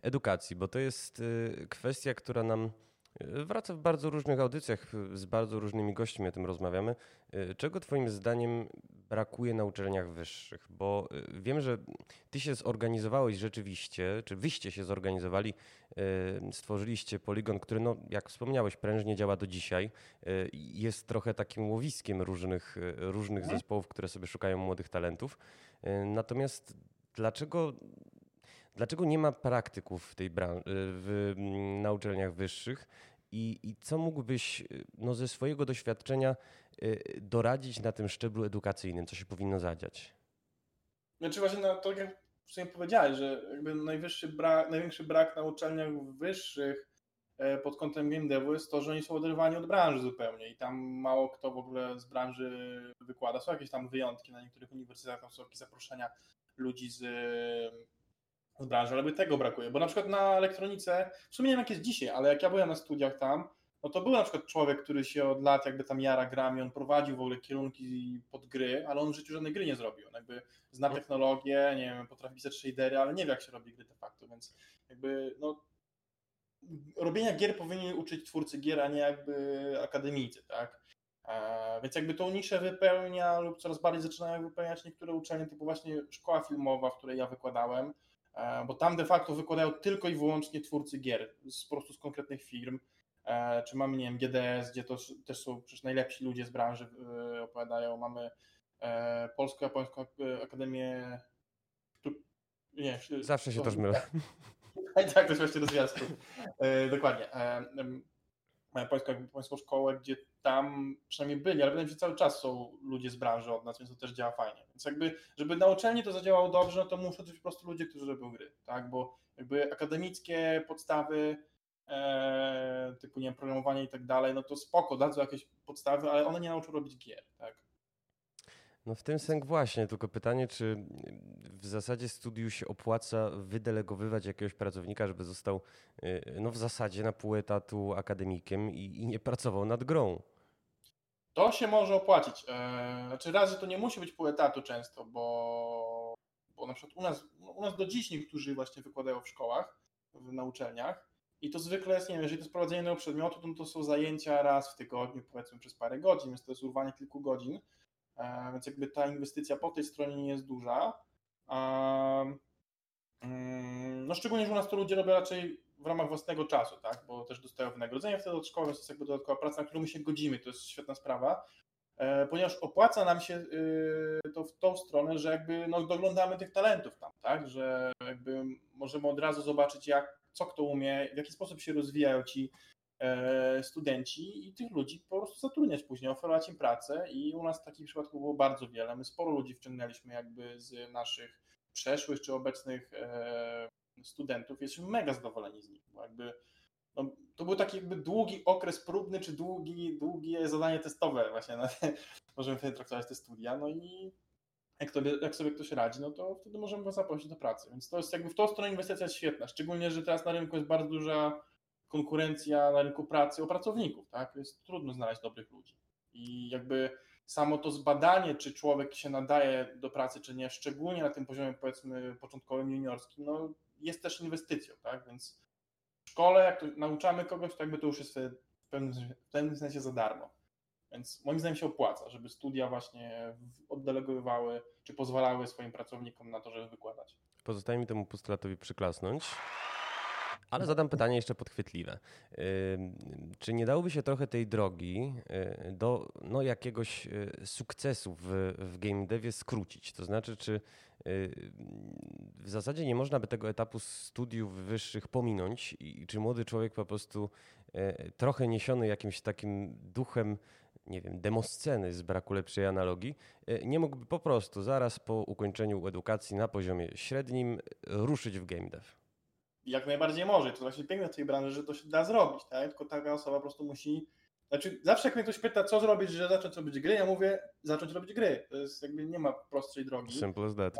edukacji, bo to jest y, kwestia, która nam wraca w bardzo różnych audycjach, z bardzo różnymi gośćmi o tym rozmawiamy. Y, czego Twoim zdaniem brakuje na uczelniach wyższych? Bo wiem, że Ty się zorganizowałeś rzeczywiście, czy Wyście się zorganizowali, stworzyliście poligon, który, no, jak wspomniałeś, prężnie działa do dzisiaj. Jest trochę takim łowiskiem różnych, różnych mhm. zespołów, które sobie szukają młodych talentów. E, natomiast dlaczego, dlaczego nie ma praktyków w tej branży, w, na uczelniach wyższych i, i co mógłbyś no, ze swojego doświadczenia e, doradzić na tym szczeblu edukacyjnym, co się powinno zadziać? Znaczy właśnie no, to jak w sumie powiedziałeś, że jakby najwyższy brak, największy brak na uczelniach wyższych E, pod kątem game devu jest to, że oni są oderwani od branży zupełnie i tam mało kto w ogóle z branży wykłada. Są jakieś tam wyjątki na niektórych uniwersytetach, są jakieś zaproszenia ludzi z, z branży, ale by tego brakuje, bo na przykład na elektronice, w sumie nie wiem jak jest dzisiaj, ale jak ja byłem na studiach tam, no to był na przykład człowiek, który się od lat jakby tam jara grami, on prowadził w ogóle kierunki pod gry, ale on w życiu żadnej gry nie zrobił. On jakby zna no. technologię, nie wiem, potrafi pisać shadery, ale nie wie jak się robi gry de facto, więc jakby no robienia gier powinni uczyć twórcy gier, a nie jakby akademicy, tak? E, więc jakby tą niszę wypełnia lub coraz bardziej zaczynają wypełniać niektóre uczelnie, typu właśnie szkoła filmowa, w której ja wykładałem, bo tam de facto wykładają tylko i wyłącznie twórcy gier, z, po prostu z konkretnych firm. E, czy mamy, nie wiem, GDS, gdzie to też są przecież najlepsi ludzie z branży opowiadają, mamy Polsko-Japońską Akademię. Nie, Zawsze się też mylę. [LAUGHS] tak, to jest właśnie do zwiastu. E, dokładnie. Polską, polską szkołę, gdzie tam przynajmniej byli, ale wydaje mi się, cały czas są ludzie z branży od nas, więc to też działa fajnie. Więc jakby, żeby na uczelni to zadziałało dobrze, no to muszą być po prostu ludzie, którzy robią gry, tak? Bo jakby akademickie podstawy e, typu, nie wiem, programowanie i tak dalej, no to spoko, dadzą jakieś podstawy, ale one nie nauczą robić gier, tak? No w tym sęk właśnie, tylko pytanie, czy w zasadzie studiu się opłaca wydelegowywać jakiegoś pracownika, żeby został y, no w zasadzie na pół etatu akademikiem i, i nie pracował nad grą? To się może opłacić. E, znaczy raz, że to nie musi być pół etatu często, bo, bo na przykład u nas, u nas do dziś niektórzy właśnie wykładają w szkołach, w, na uczelniach i to zwykle jest, nie wiem, jeżeli to jest prowadzenie nowego przedmiotu, to, to są zajęcia raz w tygodniu, powiedzmy przez parę godzin, więc to jest urwanie kilku godzin więc jakby ta inwestycja po tej stronie nie jest duża. Mm, no szczególnie, że u nas to ludzie robią raczej w ramach własnego czasu, tak? bo też dostają wynagrodzenie wtedy od szkoły, więc to jest jakby dodatkowa praca, na którą my się godzimy, to jest świetna sprawa, e, ponieważ opłaca nam się y, to w tą stronę, że jakby no, doglądamy tych talentów tam, tak? że jakby możemy od razu zobaczyć jak, co kto umie, w jaki sposób się rozwijają ci E, studenci i tych ludzi po prostu zatrudniać później, oferować im pracę i u nas takich przypadków było bardzo wiele. My sporo ludzi wciągnęliśmy jakby z naszych przeszłych czy obecnych e, studentów. Jesteśmy mega zadowoleni z nich, bo jakby no, to był taki jakby długi okres próbny, czy długi, długie zadanie testowe właśnie, na te, [LAUGHS] możemy wtedy traktować te studia, no i jak, to, jak sobie ktoś radzi, no to wtedy możemy go zaprosić do pracy, więc to jest jakby w tą stronę inwestycja świetna, szczególnie, że teraz na rynku jest bardzo duża konkurencja na rynku pracy o pracowników, tak? Jest trudno znaleźć dobrych ludzi. I jakby samo to zbadanie, czy człowiek się nadaje do pracy, czy nie, szczególnie na tym poziomie powiedzmy początkowym, juniorskim, no jest też inwestycją, tak? Więc w szkole, jak to nauczamy kogoś, to jakby to już jest w pewnym, w pewnym sensie za darmo. Więc moim zdaniem się opłaca, żeby studia właśnie oddelegowywały, czy pozwalały swoim pracownikom na to, żeby wykładać. Pozostaje mi temu postulatowi przyklasnąć. Ale zadam pytanie jeszcze podchwytliwe. Czy nie dałoby się trochę tej drogi y, do no, jakiegoś y, sukcesu w, w game devie skrócić? To znaczy, czy y, w zasadzie nie można by tego etapu studiów wyższych pominąć i czy młody człowiek po prostu trochę niesiony jakimś takim duchem nie wiem, demosceny z braku lepszej analogii, nie mógłby po prostu zaraz po ukończeniu edukacji na poziomie średnim ruszyć w game dev? Jak najbardziej może. To właśnie piękne w tej branży, że to się da zrobić, tak? Tylko taka osoba po prostu musi. Znaczy, zawsze jak mnie ktoś pyta, co zrobić, że zacząć robić gry, ja mówię, zacząć robić gry. To jest jakby nie ma prostszej drogi. Simple as that.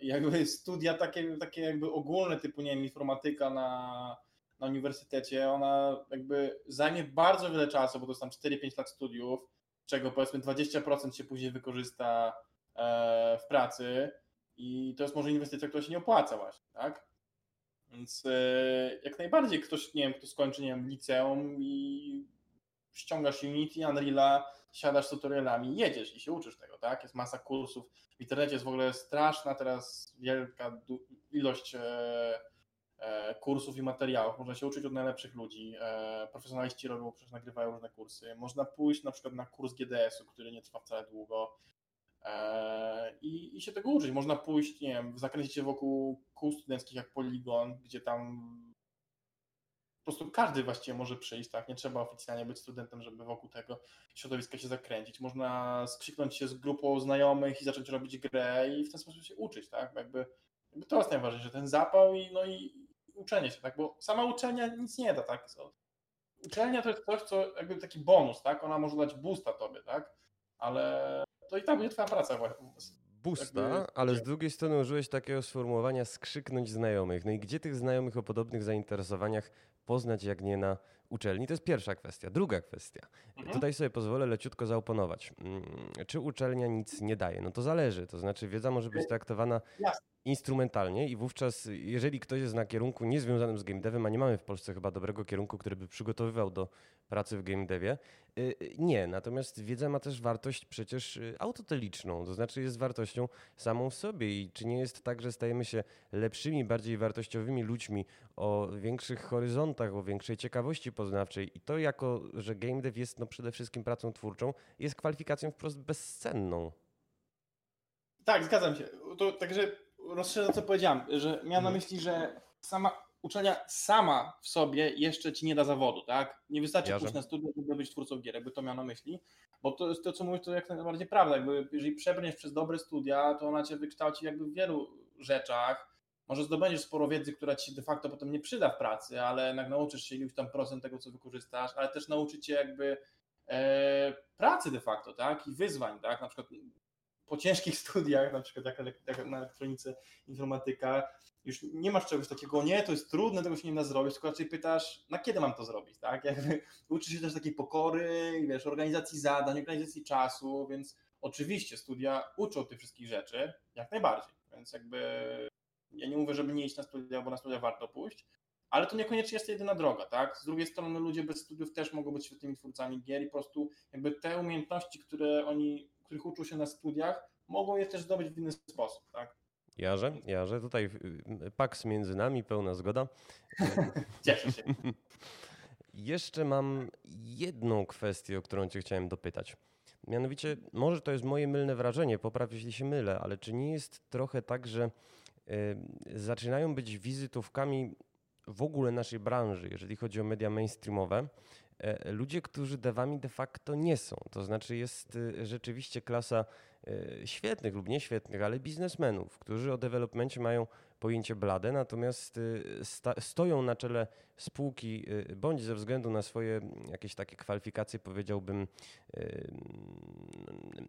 Jakby studia takie, takie jakby ogólne, typu, nie wiem, informatyka na, na uniwersytecie, ona jakby zajmie bardzo wiele czasu, bo to jest tam 4-5 lat studiów, czego powiedzmy 20% się później wykorzysta e, w pracy i to jest może inwestycja, która się nie opłaca właśnie, tak? Więc e, jak najbardziej ktoś, nie wiem, kto skończy, nie wiem, liceum i ściągasz Unity, Unreal'a, siadasz z tutorialami, jedziesz i się uczysz tego, tak? Jest masa kursów. W internecie jest w ogóle straszna teraz wielka ilość e, e, kursów i materiałów. Można się uczyć od najlepszych ludzi. Profesjonaliści robią, przecież nagrywają różne kursy. Można pójść na przykład na kurs GDS-u, który nie trwa wcale długo I, I się tego uczyć. Można pójść, nie wiem, zakręcić się wokół kół studenckich jak Polygon, gdzie tam po prostu każdy właściwie może przyjść, tak? Nie trzeba oficjalnie być studentem, żeby wokół tego środowiska się zakręcić. Można skrzyknąć się z grupą znajomych i zacząć robić grę i w ten sposób się uczyć, tak? Jakby, jakby to jest najważniejsze, ten zapał i, no i uczenie się, tak? Bo sama uczelnia nic nie da, tak? Uczelnia to jest coś, co jakby taki bonus, tak? Ona może dać boosta tobie, tak? Ale to i tam będzie twoja praca. Busta, jakby... ale z drugiej strony użyłeś takiego sformułowania skrzyknąć znajomych. No i gdzie tych znajomych o podobnych zainteresowaniach poznać, jak nie na uczelni? To jest pierwsza kwestia. Druga kwestia. Mhm. Tutaj sobie pozwolę leciutko zaoponować. Mm, czy uczelnia nic nie daje? No to zależy. To znaczy wiedza może być traktowana instrumentalnie i wówczas, jeżeli ktoś jest na kierunku niezwiązanym z game devem, a nie mamy w Polsce chyba dobrego kierunku, który by przygotowywał do pracy w game devie, nie. Natomiast wiedza ma też wartość przecież y, autoteliczną, to znaczy jest wartością samą w sobie i czy nie jest tak, że stajemy się lepszymi, bardziej wartościowymi ludźmi o większych horyzontach, o większej ciekawości poznawczej i to jako, że game dev jest no przede wszystkim pracą twórczą, jest kwalifikacją wprost bezcenną. Tak, zgadzam się. To, także rozszerzę, co powiedziałem, że miałem na mhm. myśli, że sama uczelnia sama w sobie jeszcze ci nie da zawodu, tak? Nie wystarczy pójść na studia, żeby być twórcą gier, jakby to miał na myśli, bo to jest to, co mówisz, to jak najbardziej prawda, jakby jeżeli przebrniesz przez dobre studia, to ona cię wykształci jakby w wielu rzeczach, może zdobędziesz sporo wiedzy, która ci de facto potem nie przyda w pracy, ale jednak nauczysz się iluś tam procent tego, co wykorzystasz, ale też nauczy cię jakby e, pracy de facto, tak? I wyzwań, tak? Na przykład po ciężkich [LAUGHS] studiach, na przykład jak, jak na elektronice informatyka, już nie masz czegoś takiego, nie, to jest trudne, tego się nie da zrobić, tylko raczej pytasz, na kiedy mam to zrobić, tak? [LAUGHS] Jakby uczysz się też takiej pokory, wiesz, organizacji zadań, organizacji czasu, więc oczywiście studia uczą tych wszystkich rzeczy, jak najbardziej, więc jakby ja nie mówię, żeby nie iść na studia, bo na studia warto pójść, ale to niekoniecznie jest jedyna droga, tak? Z drugiej strony ludzie bez studiów też mogą być świetnymi twórcami gier i po prostu jakby te umiejętności, które oni, których uczą się na studiach, mogą je też zdobyć w inny sposób, tak? Jarze, Jarze, tutaj y, paks między nami, pełna zgoda. [LAUGHS] Cieszę się. [LAUGHS] Jeszcze mam jedną kwestię, o którą Cię chciałem dopytać. Mianowicie, może to jest moje mylne wrażenie, popraw jeśli się mylę, ale czy nie jest trochę tak, że y, zaczynają być wizytówkami w ogóle naszej branży, jeżeli chodzi o media mainstreamowe, ludzie, którzy devami de facto nie są. To znaczy jest y, rzeczywiście klasa y, świetnych lub nieświetnych, ale biznesmenów, którzy o developmencie mają pojęcie blade, natomiast y, stoją na czele spółki, bądź ze względu na swoje mm, jakieś takie kwalifikacje, powiedziałbym, mm,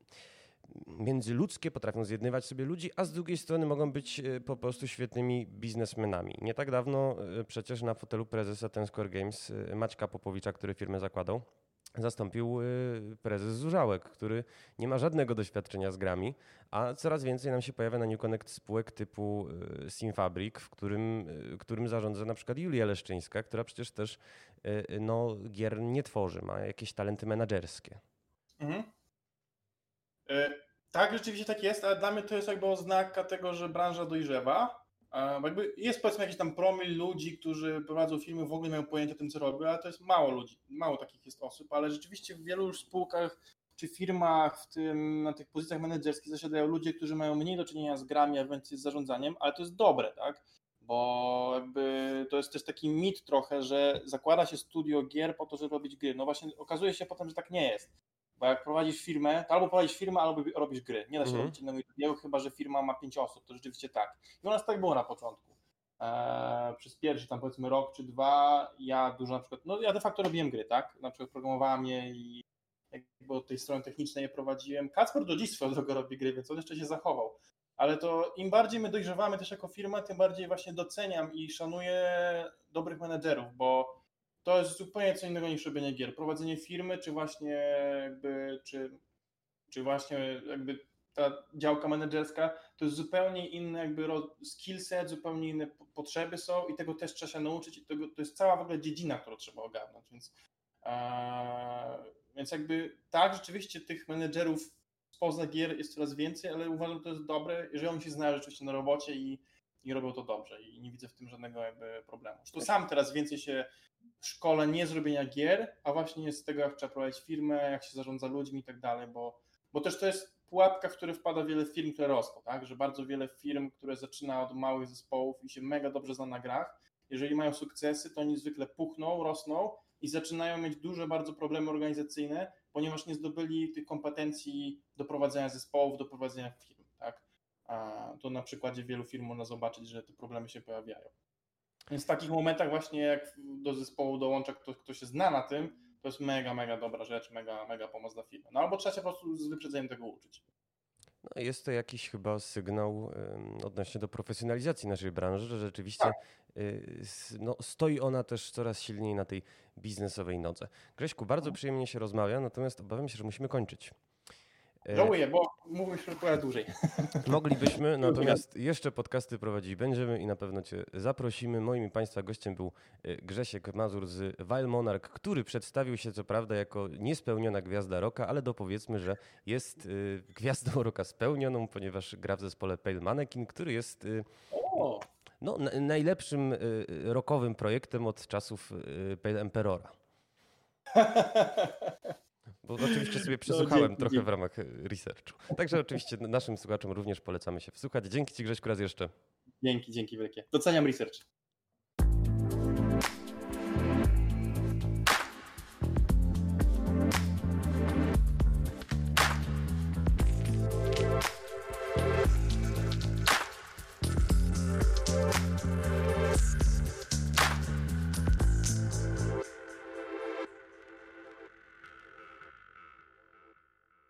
międzyludzkie, potrafią zjednywać sobie ludzi, a z drugiej strony mogą być y, po prostu świetnymi biznesmenami. Nie tak dawno y, przecież na fotelu prezesa Ten Square Games y, Maćka Popowicza, który firmę zakładał, zastąpił prezes Zurzałek, który nie ma żadnego doświadczenia z grami, a coraz więcej nam się pojawia na New Connect spółek typu Simfabrik, w którym, którym zarządza na przykład Julia Leszczyńska, która przecież też no, gier nie tworzy, ma jakieś talenty menedżerskie. Mhm. E, Tak, rzeczywiście tak jest, ale dla mnie to jest jakby oznaka tego, że branża dojrzewa. Jakby jest powiedzmy jakiś tam promil ludzi, którzy prowadzą firmy, w ogóle mają pojęcie o tym, co robią, ale to jest mało ludzi, mało takich jest osób, ale rzeczywiście w wielu już spółkach czy firmach, w tym na tych pozycjach menedżerskich zasiadają ludzie, którzy mają mniej do czynienia z grami, a więcej z zarządzaniem, ale to jest dobre, tak? Bo jakby to jest też taki mit trochę, że zakłada się studio gier po to, żeby robić gry. No właśnie okazuje się potem, że tak nie jest. Bo jak prowadzisz firmę, to albo prowadzisz firmę, albo robisz gry. Nie da się Mhm. robić innego drugiego, chyba że firma ma pięć osób, to rzeczywiście tak. I u nas tak było na początku. Eee, przez pierwszy tam powiedzmy rok czy dwa ja dużo na przykład, no ja de facto robiłem gry, tak? Na przykład programowałem je i jakby od tej strony technicznej je prowadziłem. Kacper do dziś swoją drogą robi gry, więc on jeszcze się zachował. Ale to im bardziej my dojrzewamy też jako firma, tym bardziej właśnie doceniam i szanuję dobrych menedżerów, bo to jest zupełnie co innego niż robienie gier. Prowadzenie firmy, czy właśnie jakby, czy, czy właśnie jakby ta działka menedżerska, to jest zupełnie inny jakby skillset, zupełnie inne po- potrzeby są i tego też trzeba się nauczyć i tego, to jest cała w ogóle dziedzina, którą trzeba ogarnąć, więc, e, więc jakby tak, rzeczywiście tych menedżerów spoza gier jest coraz więcej, ale uważam, że to jest dobre, jeżeli oni się znają rzeczywiście na robocie i, i robią to dobrze i nie widzę w tym żadnego jakby problemu. To sam teraz więcej się szkole nie z robienia gier, a właśnie z tego, jak trzeba prowadzić firmę, jak się zarządza ludźmi i tak dalej, bo, bo też to jest pułapka, w której wpada wiele firm, które rosną, tak? że bardzo wiele firm, które zaczyna od małych zespołów i się mega dobrze zna na grach, jeżeli mają sukcesy, to oni zwykle puchną, rosną i zaczynają mieć duże bardzo problemy organizacyjne, ponieważ nie zdobyli tych kompetencji do prowadzenia zespołów, do prowadzenia firm. Tak? A to na przykładzie wielu firm można zobaczyć, że te problemy się pojawiają. Więc w takich momentach właśnie jak do zespołu dołącza ktoś, kto się zna na tym, to jest mega, mega dobra rzecz, mega, mega pomoc dla firmy. No albo trzeba się po prostu z wyprzedzeniem tego uczyć. No, jest to jakiś chyba sygnał odnośnie do profesjonalizacji naszej branży, że rzeczywiście Tak. y, no, stoi ona też coraz silniej na tej biznesowej nodze. Grześku, bardzo Mhm. przyjemnie się rozmawia, natomiast obawiam się, że musimy kończyć. E, Żałuję, bo mówiliśmy chyba dłużej. [LAUGHS] Moglibyśmy, natomiast jeszcze podcasty prowadzić będziemy i na pewno Cię zaprosimy. Moim Państwa gościem był y, Grzesiek Mazur z Wild Monarch, który przedstawił się co prawda jako niespełniona gwiazda roka, ale dopowiedzmy, że jest y, gwiazdą [LAUGHS] roka spełnioną, ponieważ gra w zespole Pale Mannequin, który jest O, no, na, najlepszym rockowym projektem od czasów Pale Emperora. [LAUGHS] Bo oczywiście sobie przesłuchałem dzięki, trochę w ramach researchu. Także oczywiście naszym słuchaczom również polecamy się wsłuchać. Dzięki Ci Grześku raz jeszcze. dzięki, dzięki wielkie. Doceniam research.